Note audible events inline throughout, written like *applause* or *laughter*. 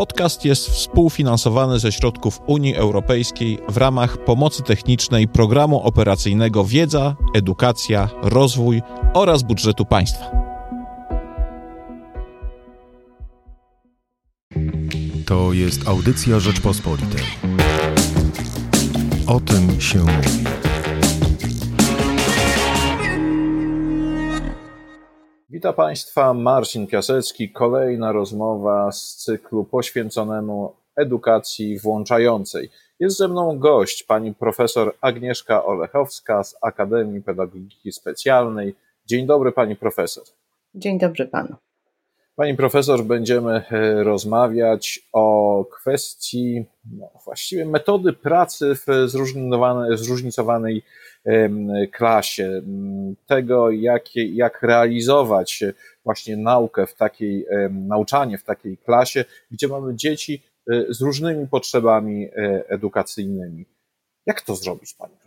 Podcast jest współfinansowany ze środków Unii Europejskiej w ramach pomocy technicznej Programu Operacyjnego Wiedza, Edukacja, Rozwój oraz budżetu państwa. To jest audycja Rzeczpospolitej. O tym się mówi. Witam Państwa, Marcin Piasecki. Kolejna rozmowa z cyklu poświęconemu edukacji włączającej. Jest ze mną gość, pani profesor Agnieszka Olechowska z Akademii Pedagogiki Specjalnej. Dzień dobry, pani profesor. Dzień dobry panu. Pani profesor, będziemy e, rozmawiać o kwestii no, właściwie metody pracy w zróżnicowanej klasie, tego, jak, jak realizować właśnie naukę w takiej, nauczanie w takiej klasie, gdzie mamy dzieci e, z różnymi potrzebami e, edukacyjnymi. Jak to zrobić, pani?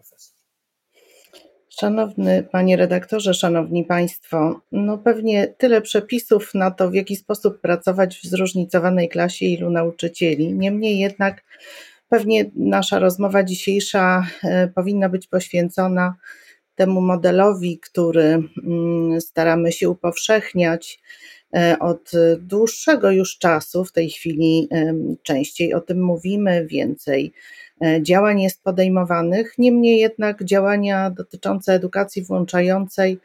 Szanowny panie redaktorze, szanowni państwo, no pewnie tyle przepisów na to, w jaki sposób pracować w zróżnicowanej klasie, ilu nauczycieli. Niemniej jednak pewnie nasza rozmowa dzisiejsza e, powinna być poświęcona temu modelowi, który mm, staramy się upowszechniać e, od dłuższego już czasu. W tej chwili częściej o tym mówimy, więcej działań jest podejmowanych. Niemniej jednak działania dotyczące edukacji włączającej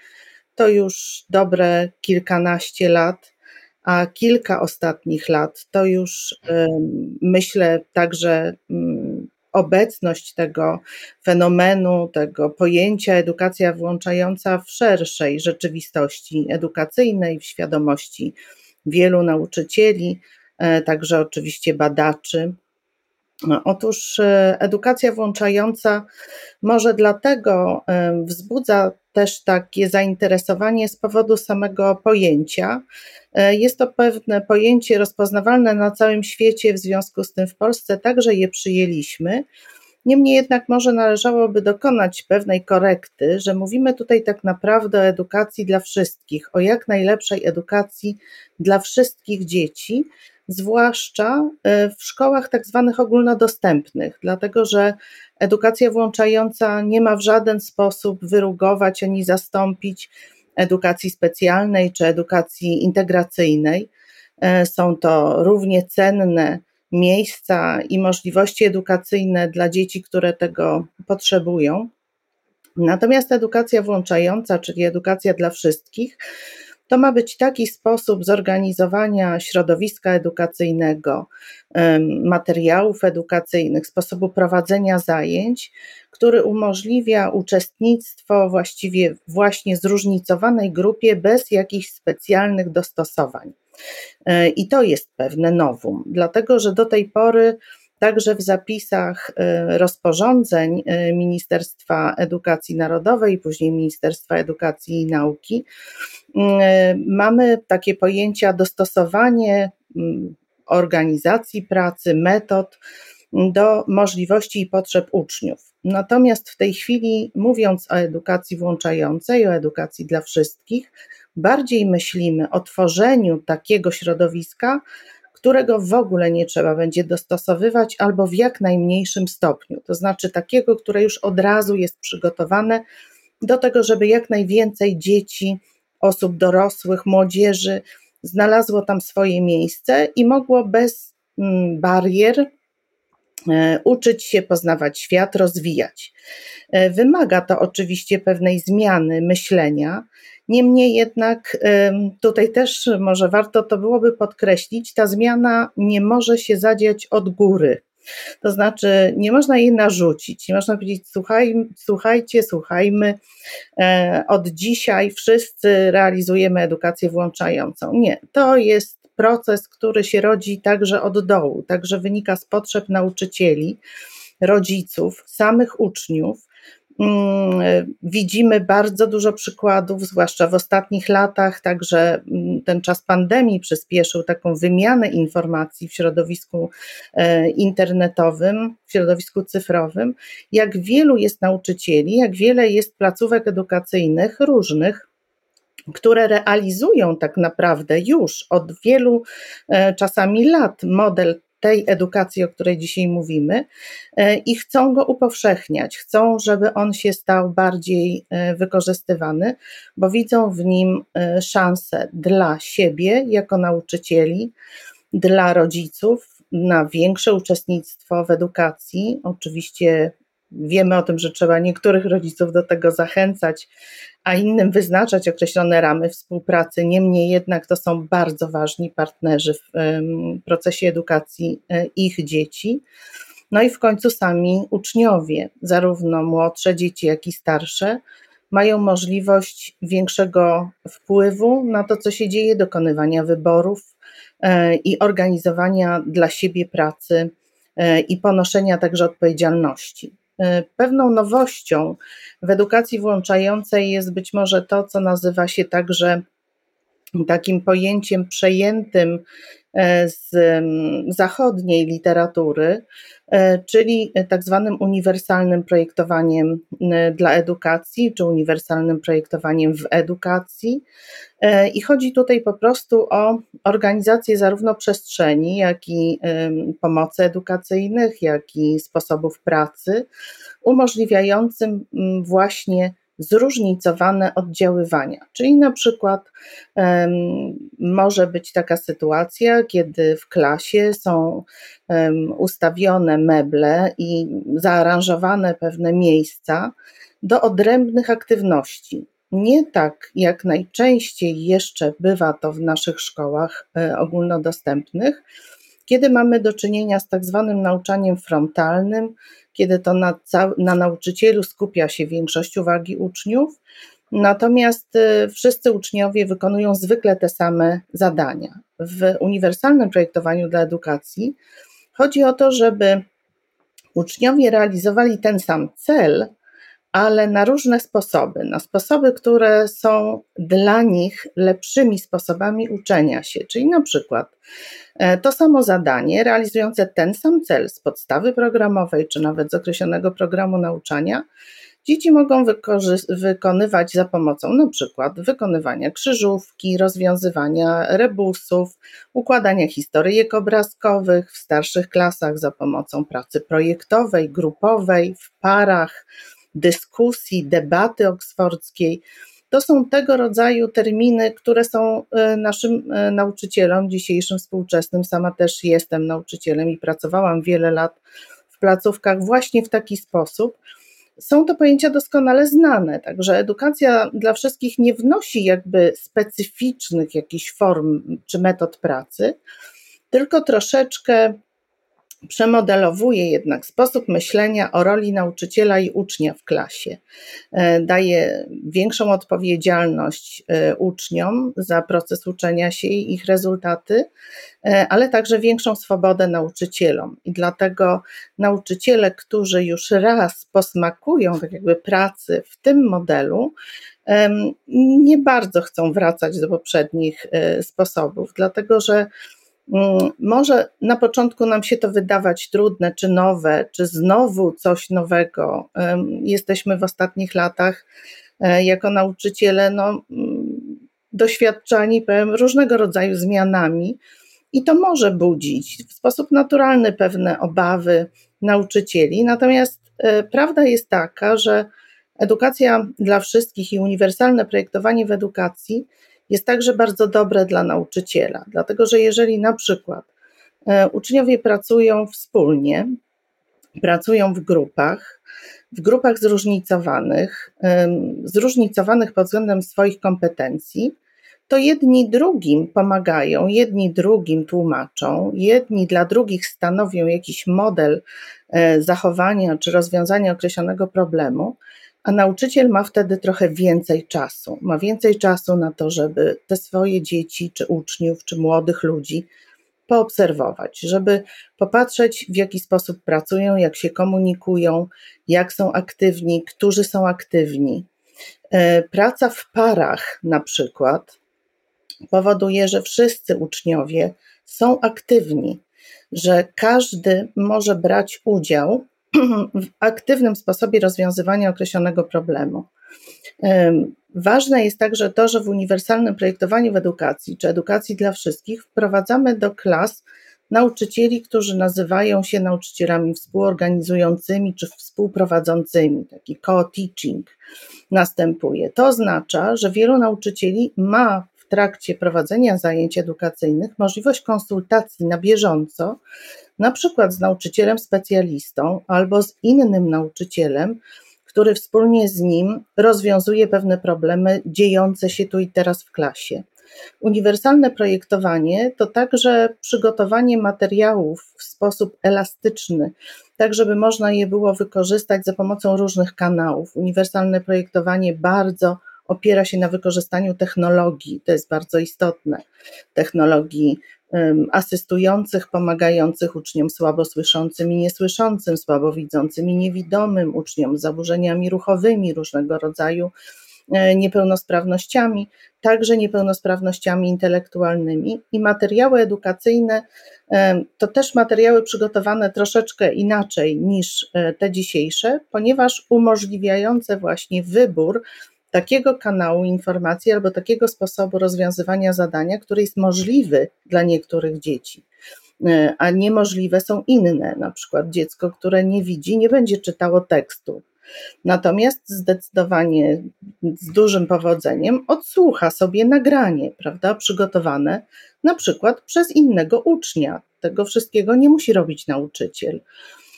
to już dobre kilkanaście lat, a kilka ostatnich lat to już myślę także mm, obecność tego fenomenu, tego pojęcia edukacja włączająca w szerszej rzeczywistości edukacyjnej, w świadomości wielu nauczycieli, e, także oczywiście badaczy. Otóż e, edukacja włączająca może dlatego e, wzbudza też takie zainteresowanie z powodu samego pojęcia. E, jest to pewne pojęcie rozpoznawalne na całym świecie, w związku z tym w Polsce także je przyjęliśmy. Niemniej jednak może należałoby dokonać pewnej korekty, że mówimy tutaj tak naprawdę o edukacji dla wszystkich, o jak najlepszej edukacji dla wszystkich dzieci, zwłaszcza e, w szkołach tak zwanych ogólnodostępnych, dlatego że edukacja włączająca nie ma w żaden sposób wyrugować ani zastąpić edukacji specjalnej czy edukacji integracyjnej. E, są to równie cenne miejsca i możliwości edukacyjne dla dzieci, które tego potrzebują. Natomiast edukacja włączająca, czyli edukacja dla wszystkich, to ma być taki sposób zorganizowania środowiska edukacyjnego, materiałów edukacyjnych, sposobu prowadzenia zajęć, który umożliwia uczestnictwo właściwie właśnie zróżnicowanej grupie bez jakichś specjalnych dostosowań. E, I to jest pewne nowum, dlatego że do tej pory Także w zapisach y, rozporządzeń y, Ministerstwa Edukacji Narodowej, później Ministerstwa Edukacji i Nauki, y, mamy takie pojęcia dostosowanie organizacji pracy, metod do możliwości i potrzeb uczniów. Natomiast w tej chwili, mówiąc o edukacji włączającej, o edukacji dla wszystkich, bardziej myślimy o tworzeniu takiego środowiska, którego w ogóle nie trzeba będzie dostosowywać albo w jak najmniejszym stopniu. To znaczy takiego, które już od razu jest przygotowane do tego, żeby jak najwięcej dzieci, osób dorosłych, młodzieży znalazło tam swoje miejsce i mogło bez mm, barier e, uczyć się, poznawać świat, rozwijać. E, wymaga to oczywiście pewnej zmiany myślenia Niemniej jednak tutaj też może warto to byłoby podkreślić, ta zmiana nie może się zadziać od góry. To znaczy, nie można jej narzucić, nie można powiedzieć, słuchaj, słuchajcie, słuchajmy, e, od dzisiaj wszyscy realizujemy edukację włączającą. Nie, to jest proces, który się rodzi także od dołu, także wynika z potrzeb nauczycieli, rodziców, samych uczniów. Mm, widzimy bardzo dużo przykładów, zwłaszcza w ostatnich latach, także mm, ten czas pandemii przyspieszył taką wymianę informacji w środowisku e, internetowym, w środowisku cyfrowym, jak wielu jest nauczycieli, jak wiele jest placówek edukacyjnych różnych, które realizują tak naprawdę już od wielu e, czasami lat model tej edukacji, o której dzisiaj mówimy, e, i chcą go upowszechniać, chcą, żeby on się stał bardziej e, wykorzystywany, bo widzą w nim szansę dla siebie jako nauczycieli, dla rodziców na większe uczestnictwo w edukacji. Oczywiście wiemy o tym, że trzeba niektórych rodziców do tego zachęcać, a innym wyznaczać określone ramy współpracy. Niemniej jednak to są bardzo ważni partnerzy w procesie edukacji e, ich dzieci. No i w końcu sami uczniowie, zarówno młodsze dzieci, jak i starsze, mają możliwość większego wpływu na to, co się dzieje, dokonywania wyborów e, i organizowania dla siebie pracy e, i ponoszenia także odpowiedzialności. E, pewną nowością w edukacji włączającej jest być może to, co nazywa się także takim pojęciem przejętym z zachodniej literatury, e, czyli tak zwanym uniwersalnym projektowaniem dla edukacji, czy uniwersalnym projektowaniem w edukacji. I chodzi tutaj po prostu o organizację zarówno przestrzeni, jak i pomocy edukacyjnych, jak i sposobów pracy, umożliwiającym właśnie zróżnicowane oddziaływania. Czyli na przykład um, może być taka sytuacja, kiedy w klasie są um, ustawione meble i zaaranżowane pewne miejsca do odrębnych aktywności. Nie tak jak najczęściej jeszcze bywa to w naszych szkołach e, ogólnodostępnych, kiedy mamy do czynienia z tak zwanym nauczaniem frontalnym, kiedy to na, na nauczycielu skupia się większość uwagi uczniów, natomiast y, wszyscy uczniowie wykonują zwykle te same zadania. W uniwersalnym projektowaniu dla edukacji chodzi o to, żeby uczniowie realizowali ten sam cel, ale na różne sposoby, na sposoby, które są dla nich lepszymi sposobami uczenia się, czyli na przykład e, to samo zadanie realizujące ten sam cel z podstawy programowej, czy nawet z określonego programu nauczania, dzieci mogą wykonywać za pomocą na przykład wykonywania krzyżówki, rozwiązywania rebusów, układania historyjek obrazkowych w starszych klasach za pomocą pracy projektowej, grupowej, w parach, dyskusji, debaty oksfordzkiej. To są tego rodzaju terminy, które są e, naszym e, nauczycielom dzisiejszym współczesnym. Sama też jestem nauczycielem i pracowałam wiele lat w placówkach właśnie w taki sposób. Są to pojęcia doskonale znane, także edukacja dla wszystkich nie wnosi jakby specyficznych jakichś form czy metod pracy, tylko troszeczkę Przemodelowuje jednak sposób myślenia o roli nauczyciela i ucznia w klasie. E, daje większą odpowiedzialność e, uczniom za proces uczenia się i ich rezultaty, e, ale także większą swobodę nauczycielom. I dlatego nauczyciele, którzy już raz posmakują tak jakby pracy w tym modelu, nie bardzo chcą wracać do poprzednich sposobów, dlatego że może na początku nam się to wydawać trudne, czy nowe, czy znowu coś nowego. Jesteśmy w ostatnich latach e, jako nauczyciele no, mm, doświadczani powiem, różnego rodzaju zmianami, i to może budzić w sposób naturalny pewne obawy nauczycieli. Natomiast e, prawda jest taka, że edukacja dla wszystkich i uniwersalne projektowanie w edukacji jest także bardzo dobre dla nauczyciela, dlatego że jeżeli na przykład e, uczniowie pracują wspólnie, pracują w grupach, w grupach zróżnicowanych, zróżnicowanych pod względem swoich kompetencji, to jedni drugim pomagają, jedni drugim tłumaczą, jedni dla drugich stanowią jakiś model e, zachowania czy rozwiązania określonego problemu, a nauczyciel ma wtedy trochę więcej czasu. Ma więcej czasu na to, żeby te swoje dzieci, czy uczniów, czy młodych ludzi poobserwować, żeby popatrzeć, w jaki sposób pracują, jak się komunikują, jak są aktywni, którzy są aktywni. E, praca w parach, na przykład, powoduje, że wszyscy uczniowie są aktywni, że każdy może brać udział w aktywnym sposobie rozwiązywania określonego problemu. Ważne jest także to, że w uniwersalnym projektowaniu w edukacji, czy edukacji dla wszystkich, wprowadzamy do klas nauczycieli, którzy nazywają się nauczycielami współorganizującymi czy współprowadzącymi. Taki co-teaching następuje. To oznacza, że wielu nauczycieli ma w trakcie prowadzenia zajęć edukacyjnych możliwość konsultacji na bieżąco, na przykład z nauczycielem specjalistą albo z innym nauczycielem, który wspólnie z nim rozwiązuje pewne problemy dziejące się tu i teraz w klasie. Uniwersalne projektowanie to także przygotowanie materiałów w sposób elastyczny, tak żeby można je było wykorzystać za pomocą różnych kanałów. Uniwersalne projektowanie bardzo opiera się na wykorzystaniu technologii, to jest bardzo istotne. Technologii asystujących, pomagających uczniom słabosłyszącym i niesłyszącym, słabowidzącym i niewidomym, uczniom z zaburzeniami ruchowymi różnego rodzaju, e, niepełnosprawnościami, także niepełnosprawnościami intelektualnymi. I materiały edukacyjne to też materiały przygotowane troszeczkę inaczej niż e, te dzisiejsze, ponieważ umożliwiające właśnie wybór takiego kanału informacji albo takiego sposobu rozwiązywania zadania, który jest możliwy dla niektórych dzieci, e, a niemożliwe są inne. Na przykład dziecko, które nie widzi, nie będzie czytało tekstu. Natomiast zdecydowanie z dużym powodzeniem odsłucha sobie nagranie, prawda, przygotowane na przykład przez innego ucznia. Tego wszystkiego nie musi robić nauczyciel.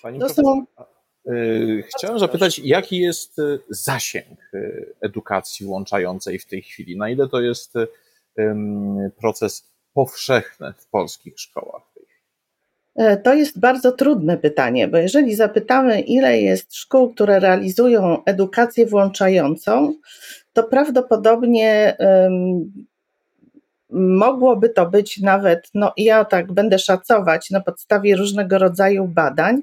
Pani to są chciałem zapytać, jaki jest y, zasięg y, edukacji włączającej w tej chwili? Na ile to jest proces powszechny w polskich szkołach? E, to jest bardzo trudne pytanie, bo jeżeli zapytamy, ile jest szkół, które realizują edukację włączającą, to prawdopodobnie mogłoby to być nawet, no ja tak będę szacować na podstawie różnego rodzaju badań,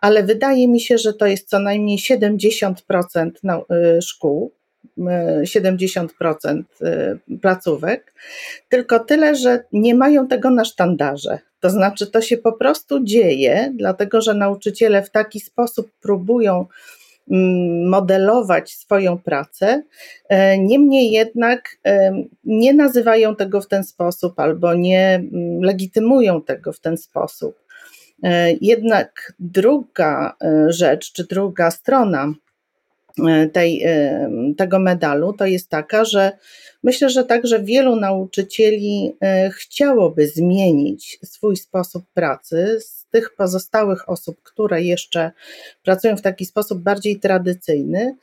ale wydaje mi się, że to jest co najmniej 70% y, szkół, 70% y, y, placówek, tylko tyle, że nie mają tego na sztandarze. To znaczy, to się po prostu dzieje, dlatego że nauczyciele w taki sposób próbują mm, modelować swoją pracę. E, niemniej jednak e, nie nazywają tego w ten sposób albo nie mm, legitymują tego w ten sposób. E, jednak druga e, rzecz, czy druga strona e, tej, tego medalu to jest taka, że myślę, że także wielu nauczycieli chciałoby zmienić swój sposób pracy z tych pozostałych osób, które jeszcze pracują w taki sposób bardziej tradycyjny,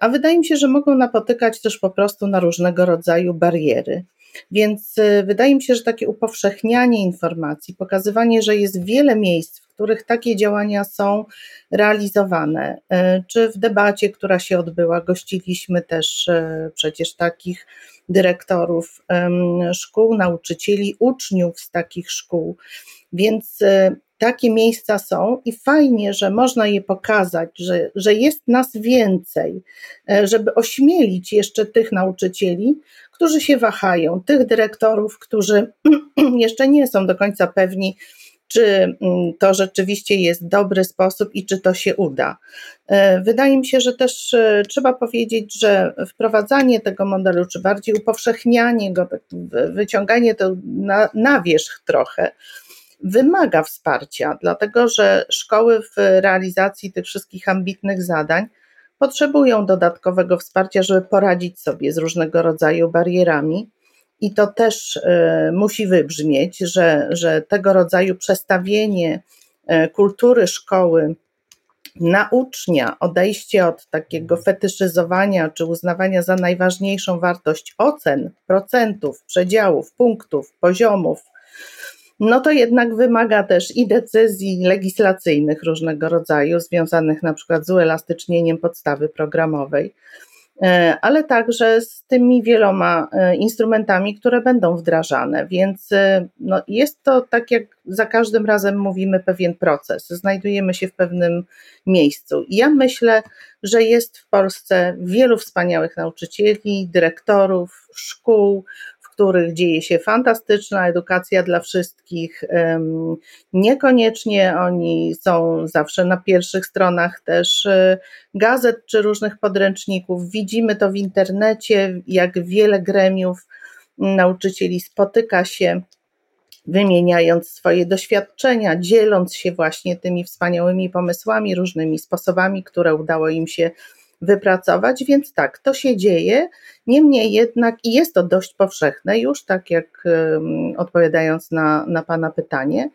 a wydaje mi się, że mogą napotykać też po prostu na różnego rodzaju bariery. Więc y, wydaje mi się, że takie upowszechnianie informacji, pokazywanie, że jest wiele miejsc, w których takie działania są realizowane, y, czy w debacie, która się odbyła, gościliśmy też y, przecież takich dyrektorów szkół, nauczycieli, uczniów z takich szkół. Więc takie miejsca są i fajnie, że można je pokazać, że, że jest nas więcej, żeby ośmielić jeszcze tych nauczycieli, którzy się wahają, tych dyrektorów, którzy *clears throat* jeszcze nie są do końca pewni, czy mm, to rzeczywiście jest dobry sposób i czy to się uda. E, wydaje mi się, że też e, trzeba powiedzieć, że wprowadzanie tego modelu, czy bardziej upowszechnianie go, tak, wyciąganie to na, na wierzch trochę, wymaga wsparcia, dlatego że szkoły w realizacji tych wszystkich ambitnych zadań potrzebują dodatkowego wsparcia, żeby poradzić sobie z różnego rodzaju barierami. I to też y, musi wybrzmieć, że, że tego rodzaju przestawienie y, kultury szkoły na ucznia, odejście od takiego fetyszyzowania czy uznawania za najważniejszą wartość ocen, procentów, przedziałów, punktów, poziomów, no to jednak wymaga też i decyzji legislacyjnych różnego rodzaju, związanych na przykład z uelastycznieniem podstawy programowej, e, ale także z tymi wieloma e, instrumentami, które będą wdrażane. Więc e, no jest to tak, jak za każdym razem mówimy, pewien proces. Znajdujemy się w pewnym miejscu. Ja myślę, że jest w Polsce wielu wspaniałych nauczycieli, dyrektorów, szkół, których dzieje się fantastyczna edukacja dla wszystkich. Niekoniecznie oni są zawsze na pierwszych stronach też e, gazet czy różnych podręczników. Widzimy to w internecie, jak wiele gremiów nauczycieli spotyka się wymieniając swoje doświadczenia, dzieląc się właśnie tymi wspaniałymi pomysłami, różnymi sposobami, które udało im się wypracować, więc tak, to się dzieje. Niemniej jednak, i jest to dość powszechne, już tak jak odpowiadając na, na Pana pytanie,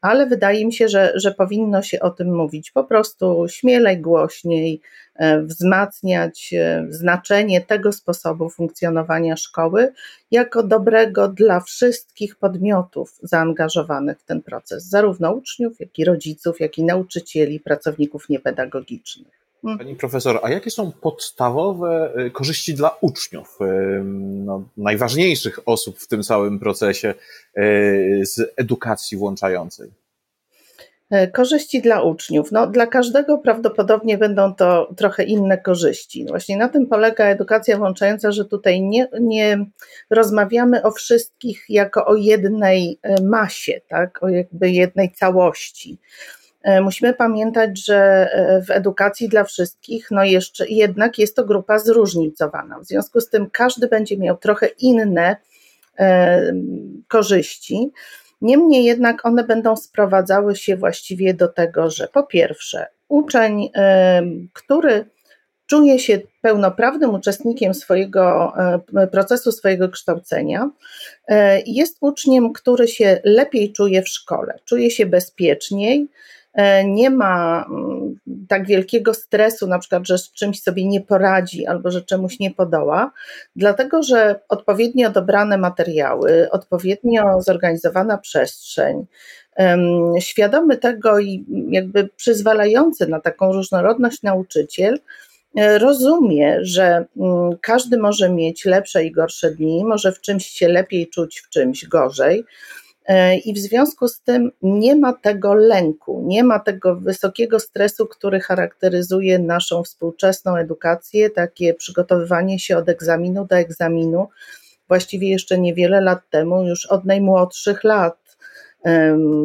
ale wydaje mi się, że, że powinno się o tym mówić po prostu śmielej, głośniej, e, wzmacniać e, znaczenie tego sposobu funkcjonowania szkoły jako dobrego dla wszystkich podmiotów zaangażowanych w ten proces, zarówno uczniów, jak i rodziców, jak i nauczycieli, pracowników niepedagogicznych. Mm. Pani profesor, a jakie są podstawowe y, korzyści dla uczniów, y, no, najważniejszych osób w tym całym procesie y, z edukacji włączającej? E, korzyści dla uczniów. No, dla każdego prawdopodobnie będą to trochę inne korzyści. Właśnie na tym polega edukacja włączająca, że tutaj nie, nie rozmawiamy o wszystkich jako o jednej e, masie, tak? o jakby jednej całości. E, musimy pamiętać, że e, w edukacji dla wszystkich, no jeszcze jednak jest to grupa zróżnicowana. W związku z tym każdy będzie miał trochę inne e, korzyści. Niemniej jednak one będą sprowadzały się właściwie do tego, że po pierwsze, uczeń, który czuje się pełnoprawnym uczestnikiem swojego procesu, swojego kształcenia, jest uczniem, który się lepiej czuje w szkole, czuje się bezpieczniej, nie ma mm, tak wielkiego stresu, na przykład, że z czymś sobie nie poradzi albo że czemuś nie podoła, dlatego że odpowiednio dobrane materiały, odpowiednio zorganizowana przestrzeń, świadomy tego i jakby przyzwalający na taką różnorodność nauczyciel, e, rozumie, że mm, każdy może mieć lepsze i gorsze dni, może w czymś się lepiej czuć, w czymś gorzej. E, I w związku z tym nie ma tego lęku, nie ma tego wysokiego stresu, który charakteryzuje naszą współczesną edukację, takie przygotowywanie się od egzaminu do egzaminu. Właściwie jeszcze niewiele lat temu, już od najmłodszych lat,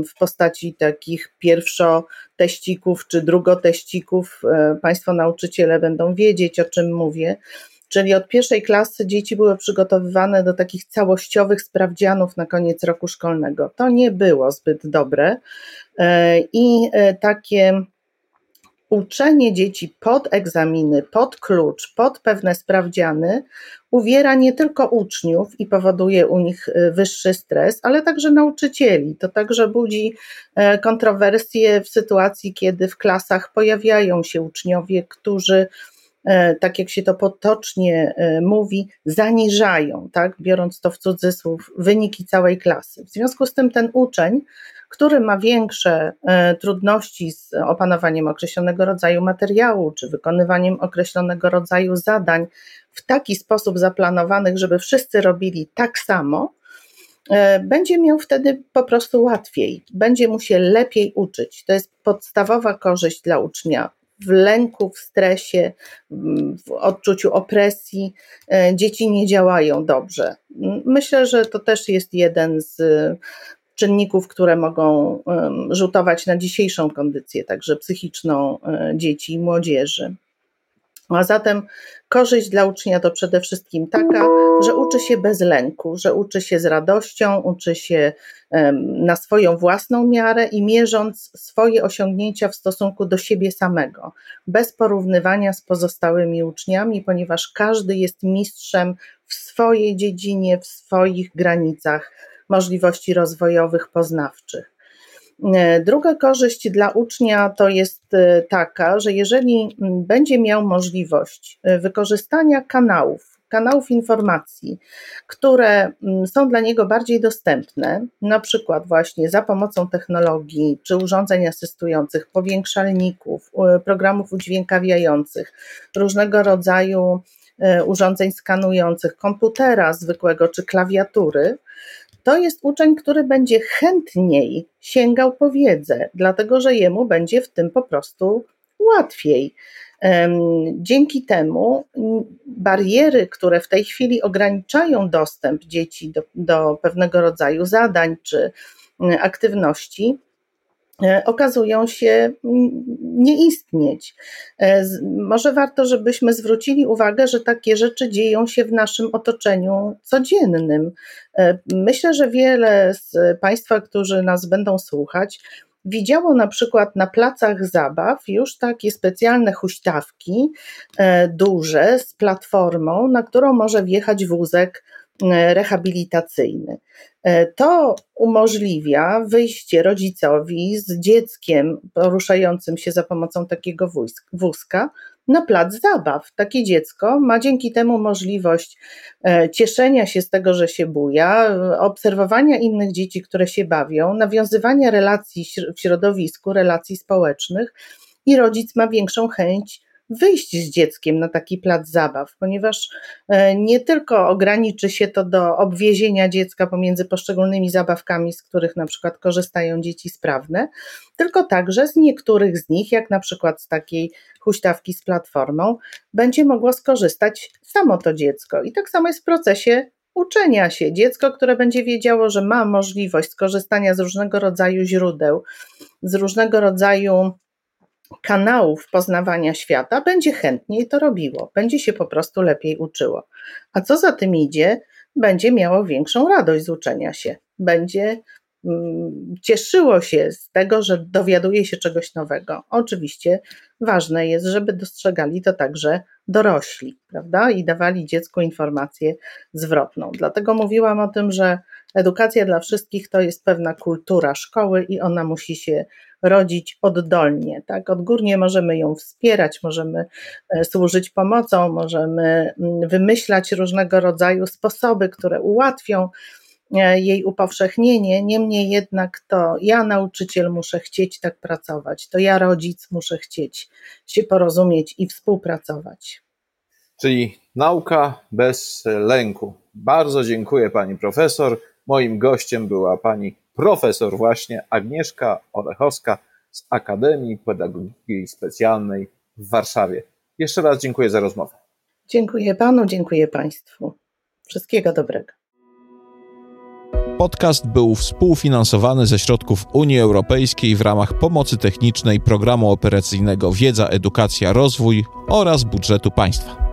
w postaci takich pierwszoteścików czy drugoteścików, e, Państwo nauczyciele będą wiedzieć, o czym mówię Czyli od pierwszej klasy dzieci były przygotowywane do takich całościowych sprawdzianów na koniec roku szkolnego. To nie było zbyt dobre e, i e, takie uczenie dzieci pod egzaminy, pod klucz, pod pewne sprawdziany uwiera nie tylko uczniów i powoduje u nich e, wyższy stres, ale także nauczycieli. To także budzi kontrowersje w sytuacji, kiedy w klasach pojawiają się uczniowie, którzy tak jak się to potocznie e, mówi, zaniżają, tak, biorąc to w cudzysłów, wyniki całej klasy. W związku z tym ten uczeń, który ma większe e, trudności z opanowaniem określonego rodzaju materiału, czy wykonywaniem określonego rodzaju zadań w taki sposób zaplanowanych, żeby wszyscy robili tak samo, będzie miał wtedy po prostu łatwiej, będzie mu się lepiej uczyć. To jest podstawowa korzyść dla ucznia w lęku, w stresie, w odczuciu opresji, e, dzieci nie działają dobrze. Myślę, że to też jest jeden z czynników, które mogą rzutować na dzisiejszą kondycję, także psychiczną e, dzieci i młodzieży. A zatem korzyść dla ucznia to przede wszystkim taka, że uczy się bez lęku, że uczy się z radością, uczy się na swoją własną miarę i mierząc swoje osiągnięcia w stosunku do siebie samego, bez porównywania z pozostałymi uczniami, ponieważ każdy jest mistrzem w swojej dziedzinie, w swoich granicach możliwości rozwojowych, poznawczych. E, druga korzyść dla ucznia to jest e, taka, że jeżeli będzie miał możliwość e, wykorzystania kanałów, kanałów informacji, które są dla niego bardziej dostępne, na przykład właśnie za pomocą technologii czy urządzeń asystujących, powiększalników, programów udźwiękawiających, różnego rodzaju urządzeń skanujących, komputera zwykłego czy klawiatury, to jest uczeń, który będzie chętniej sięgał po wiedzę, dlatego że jemu będzie w tym po prostu łatwiej. Dzięki temu bariery, które w tej chwili ograniczają dostęp dzieci do, do pewnego rodzaju zadań czy aktywności, E, okazują się nie istnieć. E, może warto, żebyśmy zwrócili uwagę, że takie rzeczy dzieją się w naszym otoczeniu codziennym. E, myślę, że wiele z Państwa, którzy nas będą słuchać, widziało na przykład na placach zabaw już takie specjalne huśtawki duże z platformą, na którą może wjechać wózek rehabilitacyjny. E, to umożliwia wyjście rodzicowi z dzieckiem poruszającym się za pomocą takiego wózka na plac zabaw. Takie dziecko ma dzięki temu możliwość e, cieszenia się z tego, że się buja, obserwowania innych dzieci, które się bawią, nawiązywania relacji w środowisku, relacji społecznych i rodzic ma większą chęć wyjść z dzieckiem na taki plac zabaw, ponieważ e, nie tylko ograniczy się to do obwiezienia dziecka pomiędzy poszczególnymi zabawkami, z których na przykład korzystają dzieci sprawne, tylko także z niektórych z nich, jak na przykład z takiej huśtawki z platformą, będzie mogło skorzystać samo to dziecko. I tak samo jest w procesie uczenia się. Dziecko, które będzie wiedziało, że ma możliwość skorzystania z różnego rodzaju źródeł, z różnego rodzaju kanałów poznawania świata, będzie chętniej to robiło, będzie się po prostu lepiej uczyło. A co za tym idzie, będzie miało większą radość z uczenia się, będzie mm, cieszyło się z tego, że dowiaduje się czegoś nowego. Oczywiście ważne jest, żeby dostrzegali to także dorośli, prawda? I dawali dziecku informację zwrotną. Dlatego mówiłam o tym, że edukacja dla wszystkich to jest pewna kultura szkoły i ona musi się rodzić oddolnie. Tak? Odgórnie możemy ją wspierać, możemy e, służyć pomocą, możemy mm, wymyślać różnego rodzaju sposoby, które ułatwią e, jej upowszechnienie. Niemniej jednak to ja, nauczyciel, muszę chcieć tak pracować, to ja, rodzic, muszę chcieć się porozumieć i współpracować. Czyli nauka bez lęku. Bardzo dziękuję pani profesor. Moim gościem była pani profesor właśnie Agnieszka Olechowska z Akademii Pedagogiki Specjalnej w Warszawie. Jeszcze raz dziękuję za rozmowę. Dziękuję panu, dziękuję państwu. Wszystkiego dobrego. Podcast był współfinansowany ze środków Unii Europejskiej w ramach pomocy technicznej Programu Operacyjnego Wiedza, Edukacja, Rozwój oraz budżetu państwa.